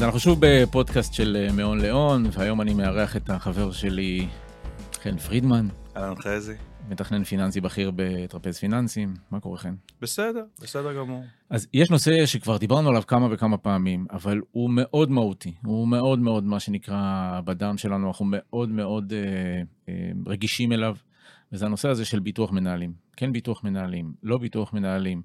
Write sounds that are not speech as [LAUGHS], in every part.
אז אנחנו שוב בפודקאסט של אה, מאון לאון, והיום אני מארח את החבר שלי, חן פרידמן, אהלן חזי. מתכנן פיננסי בכיר בטרפז פיננסים. מה קורה, חן? בסדר, בסדר גמור. אז יש נושא שכבר דיברנו עליו כמה וכמה פעמים, אבל הוא מאוד מהותי, הוא מאוד מאוד מה שנקרא בדם שלנו, אנחנו מאוד מאוד אה, אה, רגישים אליו, וזה הנושא הזה של ביטוח מנהלים. כן ביטוח מנהלים, לא ביטוח מנהלים.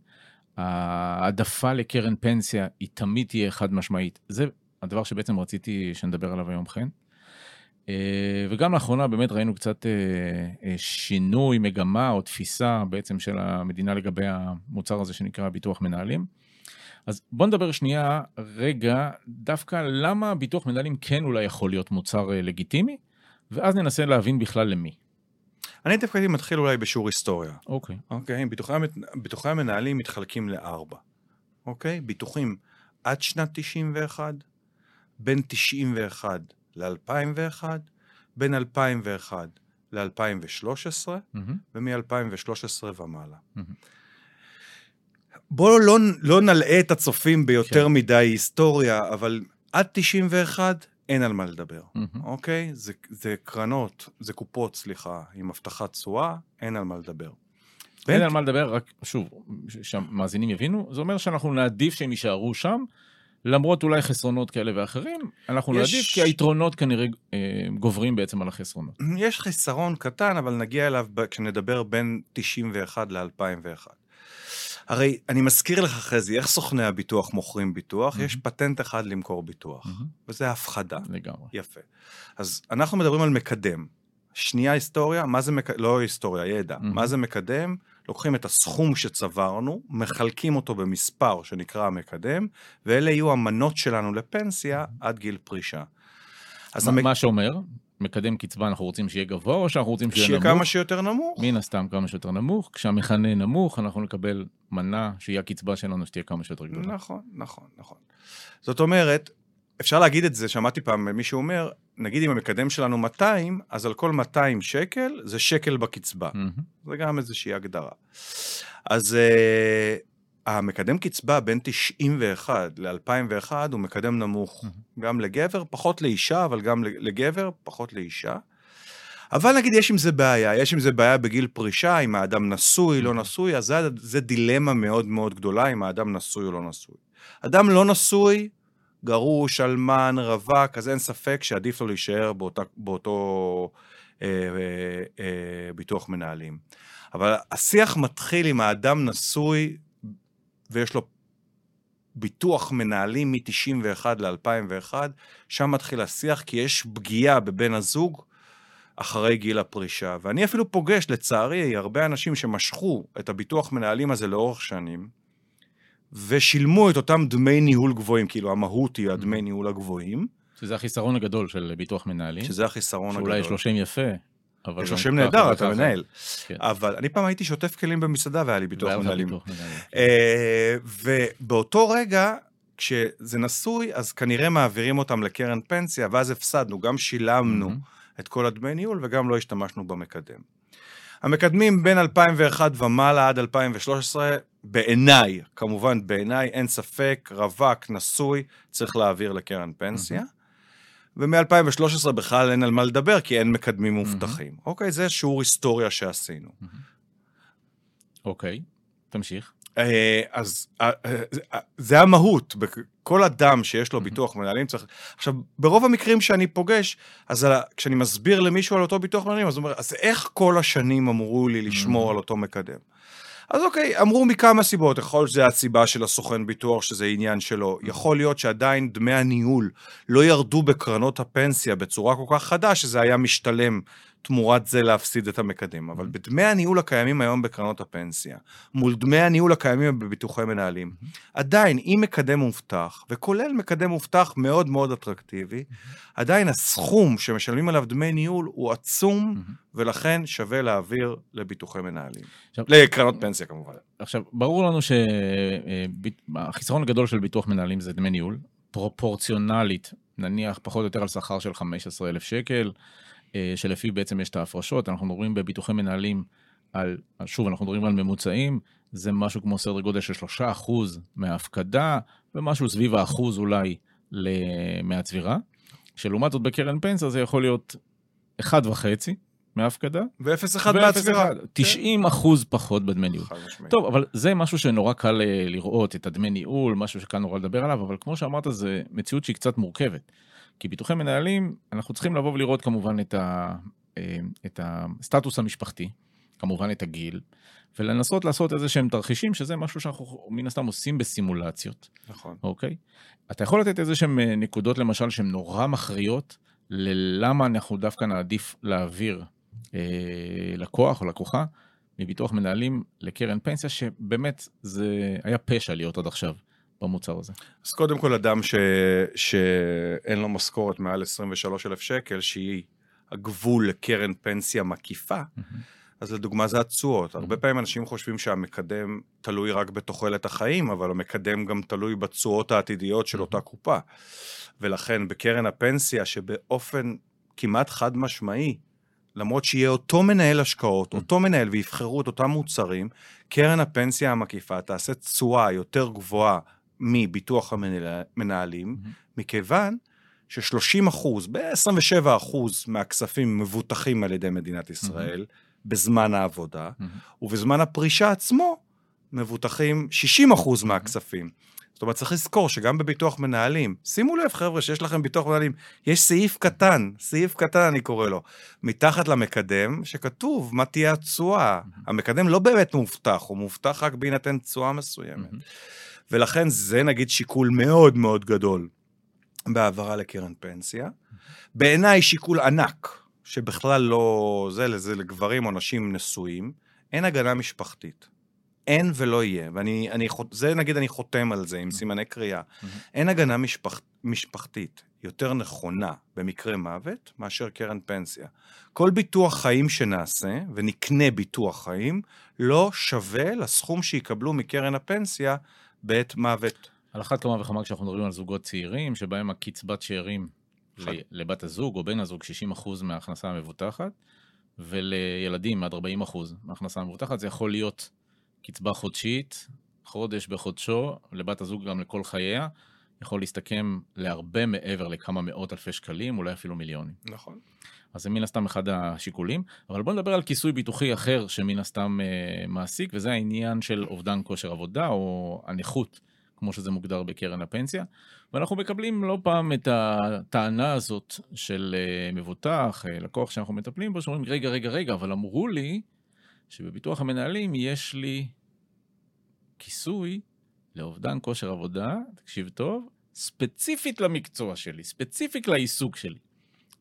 העדפה לקרן פנסיה היא תמיד תהיה חד משמעית. זה הדבר שבעצם רציתי שנדבר עליו היום, חן. אה, וגם לאחרונה באמת ראינו קצת אה, אה, שינוי, מגמה או תפיסה בעצם של המדינה לגבי המוצר הזה שנקרא ביטוח מנהלים. אז בוא נדבר שנייה רגע דווקא למה ביטוח מנהלים כן אולי יכול להיות מוצר לגיטימי, ואז ננסה להבין בכלל למי. אני דווקא הייתי מתחיל אולי בשיעור היסטוריה. אוקיי. אוקיי, ביטוחי, ביטוחי המנהלים מתחלקים לארבע. אוקיי? ביטוחים עד שנת 91, בין 91 ל-2001, בין 2001 ל-2013, mm-hmm. ומ-2013 ומעלה. Mm-hmm. בואו לא, לא נלאה את הצופים ביותר כן. מדי היסטוריה, אבל עד 91 אין על מה לדבר, mm-hmm. אוקיי? זה, זה קרנות, זה קופות, סליחה, עם הבטחת תשואה, אין על מה לדבר. אין על מה לדבר, רק שוב, שהמאזינים יבינו, זה אומר שאנחנו נעדיף שהם יישארו שם, למרות אולי חסרונות כאלה ואחרים, אנחנו יש... נעדיף כי היתרונות כנראה אה, גוברים בעצם על החסרונות. יש חיסרון קטן, אבל נגיע אליו כשנדבר בין 91 ל-2001. הרי אני מזכיר לך, חזי, איך סוכני הביטוח מוכרים ביטוח? Mm-hmm. יש פטנט אחד למכור ביטוח, mm-hmm. וזה הפחדה. לגמרי. יפה. אז אנחנו מדברים על מקדם. שנייה היסטוריה, מה זה מקדם? לא היסטוריה, ידע. Mm-hmm. מה זה מקדם? לוקחים את הסכום שצברנו, מחלקים אותו במספר שנקרא המקדם, ואלה יהיו המנות שלנו לפנסיה עד גיל פרישה. אז מה, המק... מה שאומר, מקדם קצבה אנחנו רוצים שיהיה גבוה, או שאנחנו רוצים שיהיה נמוך? שיהיה כמה שיותר נמוך. מן הסתם כמה שיותר נמוך. כשהמכנה נמוך, אנחנו נקבל מנה שהיא הקצבה שלנו שתהיה כמה שיותר גדולה. נכון, נכון, נכון. זאת אומרת, אפשר להגיד את זה, שמעתי פעם מישהו אומר, נגיד אם המקדם שלנו 200, אז על כל 200 שקל זה שקל בקצבה. Mm-hmm. זה גם איזושהי הגדרה. אז uh, המקדם קצבה בין 91 ל-2001 הוא מקדם נמוך, mm-hmm. גם לגבר, פחות לאישה, אבל גם לגבר, פחות לאישה. אבל נגיד יש עם זה בעיה, יש עם זה בעיה בגיל פרישה, אם האדם נשוי, לא נשוי, אז זה, זה דילמה מאוד מאוד גדולה אם האדם נשוי או לא נשוי. אדם לא נשוי, גרוש, אלמן, רווק, אז אין ספק שעדיף לו להישאר באותה, באותו אה, אה, אה, ביטוח מנהלים. אבל השיח מתחיל עם האדם נשוי ויש לו ביטוח מנהלים מ-91 ל-2001, שם מתחיל השיח כי יש פגיעה בבן הזוג אחרי גיל הפרישה. ואני אפילו פוגש, לצערי, הרבה אנשים שמשכו את הביטוח מנהלים הזה לאורך שנים, ושילמו את אותם דמי ניהול גבוהים, כאילו המהות היא הדמי mm-hmm. ניהול הגבוהים. שזה החיסרון הגדול של ביטוח מנהלים. שזה החיסרון הגדול. שאולי יש לו שם יפה, אבל... יש לו שם נהדר, אתה מנהל. כן. אבל אני פעם הייתי שוטף כלים במסעדה והיה לי ביטוח מנהלים. ביטוח מנהלים. אה, ובאותו רגע, כשזה נשוי, אז כנראה מעבירים אותם לקרן פנסיה, ואז הפסדנו, גם שילמנו mm-hmm. את כל הדמי ניהול וגם לא השתמשנו במקדם. המקדמים בין 2001 ומעלה עד 2013, בעיניי, כמובן בעיניי, אין ספק, רווק, נשוי, צריך להעביר לקרן פנסיה. Mm-hmm. ומ-2013 בכלל אין על מה לדבר, כי אין מקדמים מובטחים. Mm-hmm. אוקיי, זה שיעור היסטוריה שעשינו. אוקיי, תמשיך. אה, אז אה, אה, זה המהות, כל אדם שיש לו ביטוח מנהלים צריך... עכשיו, ברוב המקרים שאני פוגש, אז כשאני מסביר למישהו על אותו ביטוח מנהלים, אז הוא אומר, אז איך כל השנים אמרו לי לשמור על אותו מקדם? אז אוקיי, אמרו מכמה סיבות, יכול להיות שזה הסיבה של הסוכן ביטוח, שזה עניין שלו, יכול להיות שעדיין דמי הניהול לא ירדו בקרנות הפנסיה בצורה כל כך חדה, שזה היה משתלם תמורת זה להפסיד את המקדם. אבל בדמי הניהול הקיימים היום בקרנות הפנסיה, מול דמי הניהול הקיימים בביטוחי מנהלים, עדיין, אם מקדם מובטח, וכולל מקדם מובטח מאוד מאוד אטרקטיבי, עדיין הסכום שמשלמים עליו דמי ניהול הוא עצום, ולכן שווה להעביר לביטוחי מנהלים. עכשיו, לקרנות פנסיה כמובן. עכשיו, ברור לנו שהחיסרון הגדול של ביטוח מנהלים זה דמי ניהול, פרופורציונלית, נניח פחות או יותר על שכר של 15,000 שקל. אה, שלפיו בעצם יש את ההפרשות, אנחנו מדברים בביטוחי מנהלים על, שוב, אנחנו מדברים על ממוצעים, זה משהו כמו סדר גודל של 3% מההפקדה, ומשהו סביב האחוז אולי מהצבירה, שלעומת זאת בקרן פנסיה זה יכול להיות 1.5 מההפקדה. ו-0.1 מהצבירה. 90 כן. אחוז פחות בדמי ניהול. טוב, אבל זה משהו שנורא קל אה, לראות, את הדמי ניהול, משהו שקל נורא לדבר עליו, אבל כמו שאמרת, זה מציאות שהיא קצת מורכבת. כי ביטוחי מנהלים, אנחנו צריכים לבוא ולראות כמובן את, ה, אה, את הסטטוס המשפחתי, כמובן את הגיל, ולנסות לעשות איזה שהם תרחישים, שזה משהו שאנחנו מן הסתם עושים בסימולציות. נכון. אוקיי? אתה יכול לתת איזה שהם אה, נקודות למשל שהן נורא מכריעות, ללמה אנחנו דווקא נעדיף להעביר אה, לקוח או לקוחה מביטוח מנהלים לקרן פנסיה, שבאמת זה היה פשע להיות עד עכשיו. במוצר הזה. אז קודם כל אדם ש... שאין לו משכורת מעל 23,000 שקל, שהיא הגבול לקרן פנסיה מקיפה, mm-hmm. אז לדוגמה זה התשואות. Mm-hmm. הרבה פעמים אנשים חושבים שהמקדם תלוי רק בתוחלת החיים, אבל המקדם גם תלוי בתשואות העתידיות של mm-hmm. אותה קופה. ולכן בקרן הפנסיה, שבאופן כמעט חד משמעי, למרות שיהיה אותו מנהל השקעות. אותו מנהל, ויבחרו את אותם מוצרים, קרן הפנסיה המקיפה תעשה תשואה יותר גבוהה מביטוח המנהלים, mm-hmm. מכיוון ש-30 אחוז, ב-27 אחוז מהכספים מבוטחים על ידי מדינת ישראל mm-hmm. בזמן העבודה, mm-hmm. ובזמן הפרישה עצמו מבוטחים 60 אחוז mm-hmm. מהכספים. זאת אומרת, צריך לזכור שגם בביטוח מנהלים, שימו לב, חבר'ה, שיש לכם ביטוח מנהלים, יש סעיף קטן, סעיף קטן אני קורא לו, מתחת למקדם, שכתוב מה תהיה התשואה. Mm-hmm. המקדם לא באמת מובטח, הוא מובטח רק בהינתן תשואה מסוימת. Mm-hmm. ולכן זה נגיד שיקול מאוד מאוד גדול בהעברה לקרן פנסיה. בעיניי שיקול ענק, שבכלל לא... זה לזה לגברים או נשים נשואים, אין הגנה משפחתית. אין ולא יהיה, ואני, אני, זה נגיד אני חותם על זה עם סימני קריאה. אין הגנה משפח, משפחתית יותר נכונה במקרה מוות מאשר קרן פנסיה. כל ביטוח חיים שנעשה, ונקנה ביטוח חיים, לא שווה לסכום שיקבלו מקרן הפנסיה בעת מוות. על אחת כמה וכמה כשאנחנו מדברים על זוגות צעירים, שבהם הקצבת שאירים לבת הזוג או בן הזוג 60% מההכנסה המבוטחת, ולילדים עד 40% מההכנסה המבוטחת, זה יכול להיות קצבה חודשית, חודש בחודשו, לבת הזוג גם לכל חייה, יכול להסתכם להרבה מעבר לכמה מאות אלפי שקלים, אולי אפילו מיליונים. נכון. אז זה מן הסתם אחד השיקולים. אבל בואו נדבר על כיסוי ביטוחי אחר שמן הסתם אה, מעסיק, וזה העניין של אובדן כושר עבודה, או הנכות, כמו שזה מוגדר בקרן הפנסיה. ואנחנו מקבלים לא פעם את הטענה הזאת של אה, מבוטח, אה, לקוח שאנחנו מטפלים בו, שאומרים, רגע, רגע, רגע, אבל אמרו לי שבביטוח המנהלים יש לי כיסוי לאובדן כושר עבודה, תקשיב טוב, ספציפית למקצוע שלי, ספציפית לעיסוק שלי.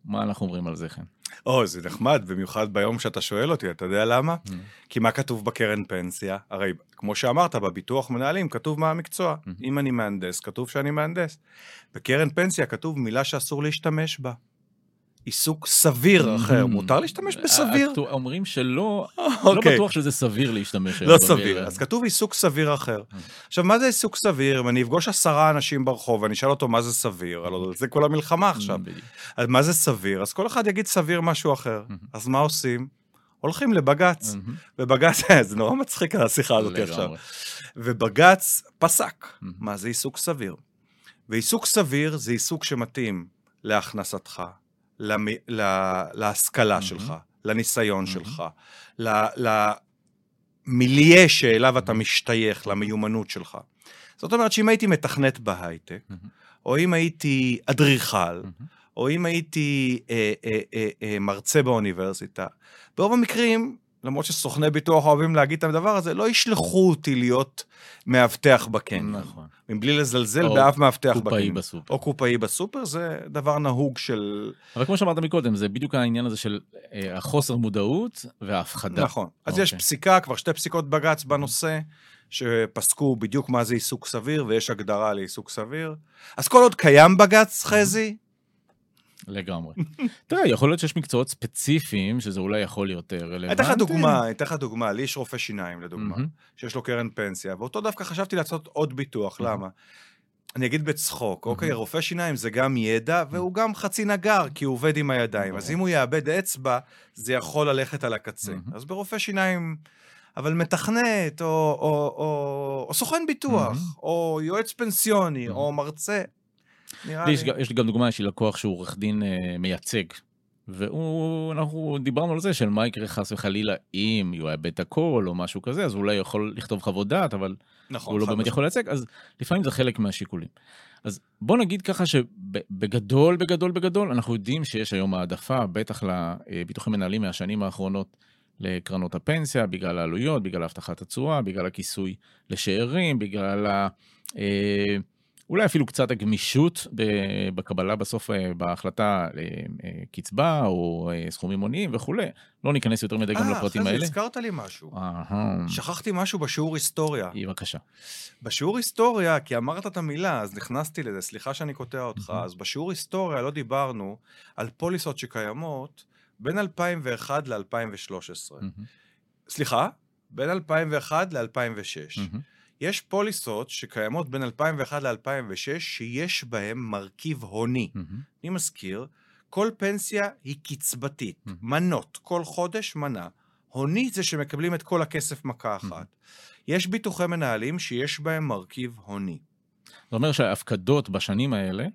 מה אנחנו אומרים על זה, חן? או, זה נחמד, במיוחד ביום שאתה שואל אותי, אתה יודע למה? Mm. כי מה כתוב בקרן פנסיה? הרי, כמו שאמרת, בביטוח מנהלים כתוב מה המקצוע. Mm-hmm. אם אני מהנדס, כתוב שאני מהנדס. בקרן פנסיה כתוב מילה שאסור להשתמש בה. עיסוק סביר אחר, מותר להשתמש בסביר? אומרים שלא, לא אוקיי. בטוח שזה סביר להשתמש. לא סביר, אז כתוב עיסוק סביר אחר. עכשיו, מה זה עיסוק סביר? אם אני אפגוש עשרה אנשים ברחוב ואני אשאל אותו מה זה סביר, הלוא זה כל המלחמה עכשיו. אז מה זה סביר? אז כל אחד יגיד סביר משהו אחר. אז מה עושים? הולכים לבג"ץ. ובג"ץ, [LAUGHS] זה נורא מצחיק השיחה הזאת עכשיו. ובג"ץ פסק מה זה עיסוק סביר. ועיסוק סביר זה עיסוק שמתאים להכנסתך, למ... לה... להשכלה mm-hmm. שלך, לניסיון mm-hmm. שלך, למיליה שאליו אתה משתייך, למיומנות שלך. זאת אומרת שאם הייתי מתכנת בהייטק. או אם הייתי אדריכל. או אם הייתי אה, אה, אה, אה, מרצה באוניברסיטה, ברוב המקרים למרות שסוכני ביטוח אוהבים להגיד את הדבר הזה, לא ישלחו אותי להיות מאבטח בקניון. נכון. מבלי לזלזל באף מאבטח בקניון. או קופאי בסופר. או קופאי בסופר, זה דבר נהוג של... אבל כמו שאמרת מקודם, זה בדיוק העניין הזה של אה, החוסר מודעות וההפחדה. נכון. אז אוקיי. יש פסיקה, כבר שתי פסיקות בג"ץ בנושא, שפסקו בדיוק מה זה עיסוק סביר, ויש הגדרה לעיסוק סביר. אז כל עוד קיים בג"ץ, חזי, לגמרי. [LAUGHS] תראה, יכול להיות שיש מקצועות ספציפיים שזה אולי יכול להיות רלוונטי. אתן לך דוגמה, אתן לך דוגמה, לי יש רופא שיניים לדוגמה, שיש לו קרן פנסיה, ואותו דווקא חשבתי לעשות עוד ביטוח, למה? אני אגיד בצחוק, אוקיי, רופא שיניים זה גם ידע, והוא גם חצי נגר, כי הוא עובד עם הידיים. אז אם הוא יאבד אצבע, זה יכול ללכת על הקצה. אז ברופא שיניים, אבל מתכנת, או, או, או, או סוכן ביטוח, או יועץ פנסיוני, או מרצה, נראה לי. יש, יש לי גם דוגמה, יש לי לקוח שהוא עורך דין אה, מייצג. והוא, אנחנו דיברנו על זה של מה יקרה חס וחלילה אם הוא יאבד את הכל או משהו כזה, אז אולי יכול לכתוב חוות דעת, אבל נכון, הוא לא באמת. יכול לייצג, אז לפעמים זה חלק מהשיקולים. אז בוא נגיד ככה שבגדול, בגדול, בגדול, אנחנו יודעים שיש היום העדפה, בטח לביטוחים מנהלים מהשנים האחרונות, לקרנות הפנסיה, בגלל העלויות, בגלל הבטחת התשואה, בגלל הכיסוי לשאירים, בגלל ה... אה, אולי אפילו קצת הגמישות בקבלה בסוף, אה, בהחלטה אה, אה, קצבה או אה, סכומים הוניים וכולי. לא ניכנס יותר מדי גם אה, לפרטים אחרי האלה. זה הזכרת לי משהו. שכחתי משהו בשיעור היסטוריה. בבקשה. בשיעור היסטוריה, כי אמרת את המילה, אז נכנסתי לזה, סליחה שאני קוטע אותך. אז בשיעור היסטוריה לא דיברנו על פוליסות שקיימות בין 2001 ל-2013. מהמם, סליחה? בין 2001 ל-2006. יש פוליסות שקיימות בין 2001 ל-2006, שיש בהן מרכיב הוני. מהמם. אני מזכיר, כל פנסיה היא קצבתית, Mhm. מנות, כל חודש מנה. הוני זה שמקבלים את כל הכסף מכה אחת. יש ביטוחי מנהלים שיש בהם מרכיב הוני. זה אומר שההפקדות בשנים האלה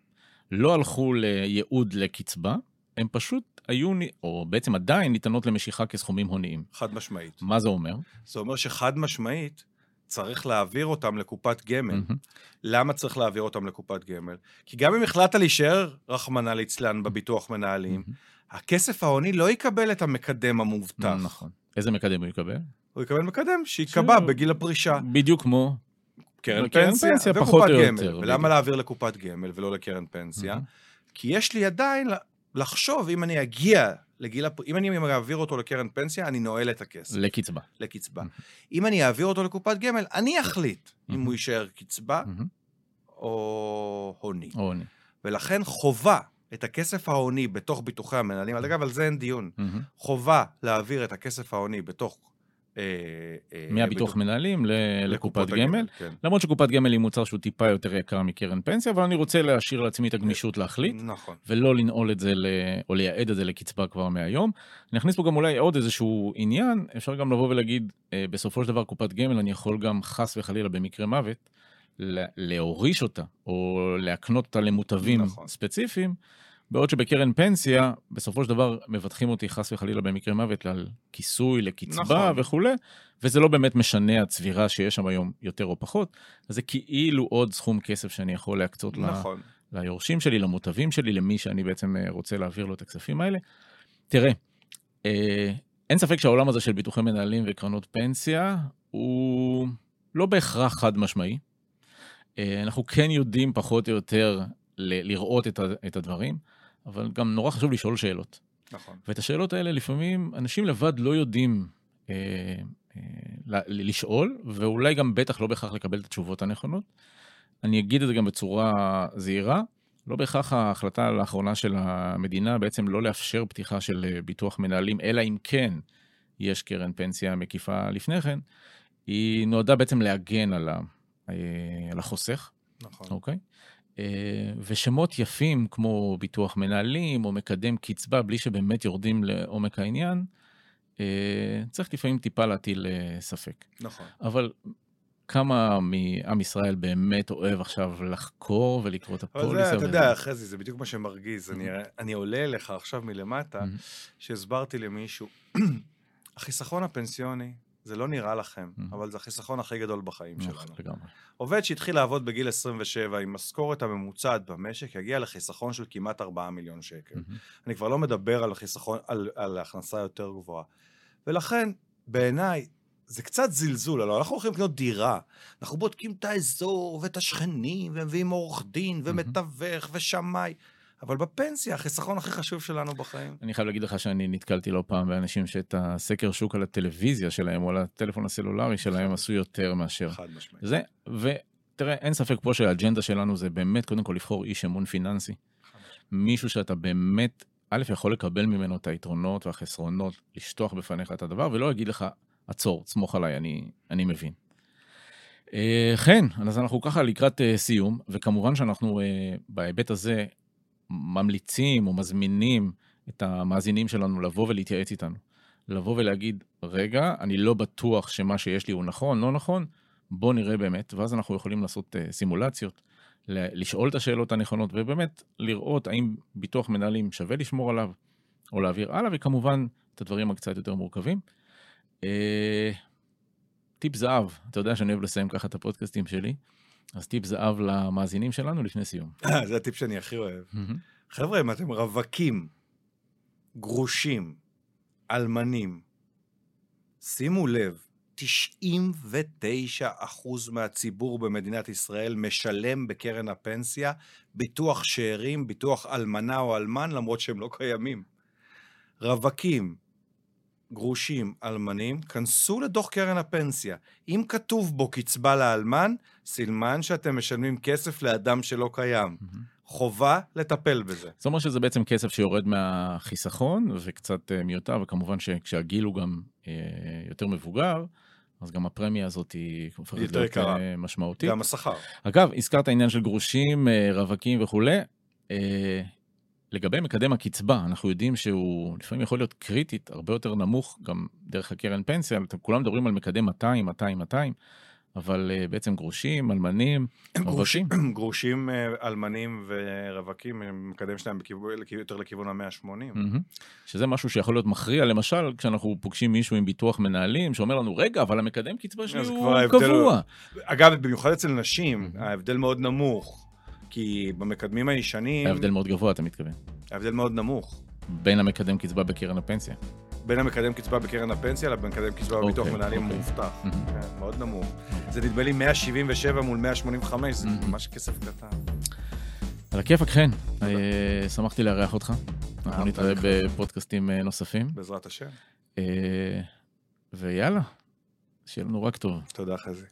לא הלכו לייעוד לקצבה, הן פשוט היו, או בעצם עדיין ניתנות למשיכה כסכומים הוניים. חד משמעית. מה זה אומר? זה אומר שחד משמעית צריך להעביר אותם לקופת גמל. מהמם. למה צריך להעביר אותם לקופת גמל? כי גם אם החלטת להישאר, רחמנא ליצלן, בביטוח מנהלים, הכסף ההוני לא יקבל את המקדם המובטח. נכון. איזה מקדם הוא יקבל? הוא יקבל מקדם שייקבע בגיל הפרישה. בדיוק כמו... קרן פנסיה, פנסיה, וקופת גמל. ולמה. להעביר לקופת גמל ולא לקרן פנסיה? כי יש לי עדיין לחשוב, אם אני אגיע לגיל הפ... אם אני אעביר אותו לקרן פנסיה, אני נועל את הכסף, לקצבה. לקצבה. אם אני אעביר אותו לקופת גמל, אני אחליט אם מהמם. הוא יישאר קצבה מהמם. או הוני. או הוני. ולכן חובה את הכסף ההוני בתוך ביטוחי המנהלים, אגב, על זה אין דיון. חובה להעביר את הכסף ההוני בתוך... אה, אה, מהביטוח ביטוח- מנהלים ל- לקופת גמל. כן. למרות שקופת גמל היא מוצר שהוא טיפה יותר יקר מקרן פנסיה, אבל אני רוצה להשאיר לעצמי את הגמישות להחליט. נכון. ולא לנעול את זה. או לייעד את זה לקצבה כבר מהיום. אני אכניס פה גם אולי עוד איזשהו עניין, אפשר גם לבוא ולהגיד, אה, בסופו של דבר קופת גמל, אני יכול גם חס וחלילה במקרה מוות, לה- להוריש אותה, או להקנות אותה למוטבים נכון. ספציפיים, בעוד שבקרן פנסיה, בסופו של דבר מבטחים אותי חס וחלילה במקרה מוות על כיסוי, לקצבה נכון. וכולי, וזה לא באמת משנה הצבירה שיש שם היום יותר או פחות, אז זה כאילו עוד סכום כסף שאני יכול להקצות ל... נכון. ליורשים שלי, למוטבים שלי, למי שאני בעצם אה, רוצה להעביר לו את הכספים האלה. תראה, אה, אין ספק שהעולם הזה של ביטוחי מנהלים וקרנות פנסיה הוא לא בהכרח חד משמעי. אה, אנחנו כן יודעים פחות או יותר ל- לראות את, ה- את הדברים, אבל גם נורא חשוב לשאול שאלות. נכון. ואת השאלות האלה לפעמים אנשים לבד לא יודעים אה, אה, לשאול, ואולי גם בטח לא בהכרח לקבל את התשובות הנכונות. אני אגיד את זה גם בצורה זהירה, לא בהכרח ההחלטה לאחרונה של המדינה בעצם לא לאפשר פתיחה של אה, ביטוח מנהלים, אלא אם כן יש קרן פנסיה מקיפה לפני כן, היא נועדה בעצם להגן על, ה, אה, על החוסך. נכון. אוקיי? אה, ושמות יפים כמו ביטוח מנהלים או מקדם קצבה, בלי שבאמת יורדים לעומק העניין, אה, צריך לפעמים טיפה להטיל אה, ספק. נכון. אבל כמה מעם ישראל באמת אוהב עכשיו לחקור ולקרוא את אבל הפוליסה? זה, אתה יודע, אחרי זה, בדיוק מה שמרגיז. אני, אני עולה אליך עכשיו מלמטה. שהסברתי למישהו, החיסכון הפנסיוני, זה לא נראה לכם, Mhm. אבל זה החיסכון הכי גדול בחיים נכון, שלנו. לגמרי. עובד שהתחיל לעבוד בגיל 27 עם משכורת הממוצעת במשק, יגיע לחיסכון של כמעט 4 מיליון שקל. מהמם. אני כבר לא מדבר על חיסכון, על, על הכנסה יותר גבוהה. ולכן, בעיניי, זה קצת זלזול, הלוא אנחנו הולכים לקנות דירה, אנחנו בודקים את האזור ואת השכנים, ומביאים עורך דין, ומתווך, ושמאי, אבל בפנסיה, החיסכון הכי חשוב שלנו בחיים. אני חייב להגיד לך שאני נתקלתי לא פעם באנשים שאת הסקר שוק על הטלוויזיה שלהם או על הטלפון הסלולרי שלהם עשו יותר מאשר חד משמעית. זה, ותראה, אין ספק פה שהאג'נדה שלנו זה באמת קודם כל לבחור איש אמון פיננסי. מישהו שאתה באמת, א', יכול לקבל ממנו את היתרונות והחסרונות, לשטוח בפניך את הדבר, ולא יגיד לך, עצור, סמוך עליי, אני, אני מבין. אה, כן, אז אנחנו ככה לקראת אה, סיום, וכמובן שאנחנו אה, בהיבט הזה ממליצים או מזמינים את המאזינים שלנו לבוא ולהתייעץ איתנו. לבוא ולהגיד, רגע, אני לא בטוח שמה שיש לי הוא נכון, לא נכון, בוא נראה באמת, ואז אנחנו יכולים לעשות uh, סימולציות, לשאול את השאלות הנכונות, ובאמת לראות האם ביטוח מנהלים שווה לשמור עליו, או להעביר הלאה, וכמובן את הדברים הקצת יותר מורכבים. אה, טיפ זהב, אתה יודע שאני אוהב לסיים ככה את הפודקאסטים שלי, אז טיפ זהב למאזינים שלנו לפני סיום. זה הטיפ שאני הכי אוהב. חבר'ה, אם אתם רווקים, גרושים, אלמנים, שימו לב, 99% מהציבור במדינת ישראל משלם בקרן הפנסיה ביטוח שאירים, ביטוח אלמנה או אלמן, למרות שהם לא קיימים. רווקים, גרושים, אלמנים, כנסו לדוח קרן הפנסיה. אם כתוב בו קצבה לאלמן, סילמן שאתם משלמים כסף לאדם שלא קיים. חובה לטפל בזה. זאת אומרת שזה בעצם כסף שיורד מהחיסכון וקצת אה, מיותר, וכמובן שכשהגיל הוא גם אה, יותר מבוגר, אז גם הפרמיה הזאת היא יותר יקרה, אה, משמעותית. גם השכר. אגב, הזכרת עניין של גרושים, אה, רווקים וכולי. אה, לגבי מקדם הקצבה, אנחנו יודעים שהוא לפעמים יכול להיות קריטית, הרבה יותר נמוך, גם דרך הקרן פנסיה, כולם מדברים על מקדם 200, 200, 200, אבל uh, בעצם גרושים, אלמנים, [CLEARS THROAT] גרושים, גרושים, uh, אלמנים ורווקים, מקדם שלהם יותר לכיוון ה-180. Mm-hmm. שזה משהו שיכול להיות מכריע, למשל, כשאנחנו פוגשים מישהו עם ביטוח מנהלים, שאומר לנו, רגע, אבל המקדם קצבה שלי הוא קבוע. אגב, במיוחד אצל נשים. ההבדל מאוד נמוך. כי במקדמים הישנים... ההבדל מאוד גבוה, אתה מתכוון. ההבדל מאוד נמוך. בין המקדם קצבה בקרן הפנסיה. בין המקדם קצבה בקרן הפנסיה לבין מקדם קצבה okay, בביטוח אוקיי, מנהלים okay. אוקיי. מובטח. Mm-hmm. כן, מאוד נמוך. Mm-hmm. זה נדמה לי 177 מול 185, זה. ממש כסף קטן. על הכיפאק, חן. אה, שמחתי לארח אותך. אנחנו נתראה בפודקאסטים אה, נוספים. בעזרת השם. אה, ויאללה, שיהיה לנו רק טוב. תודה, חזי.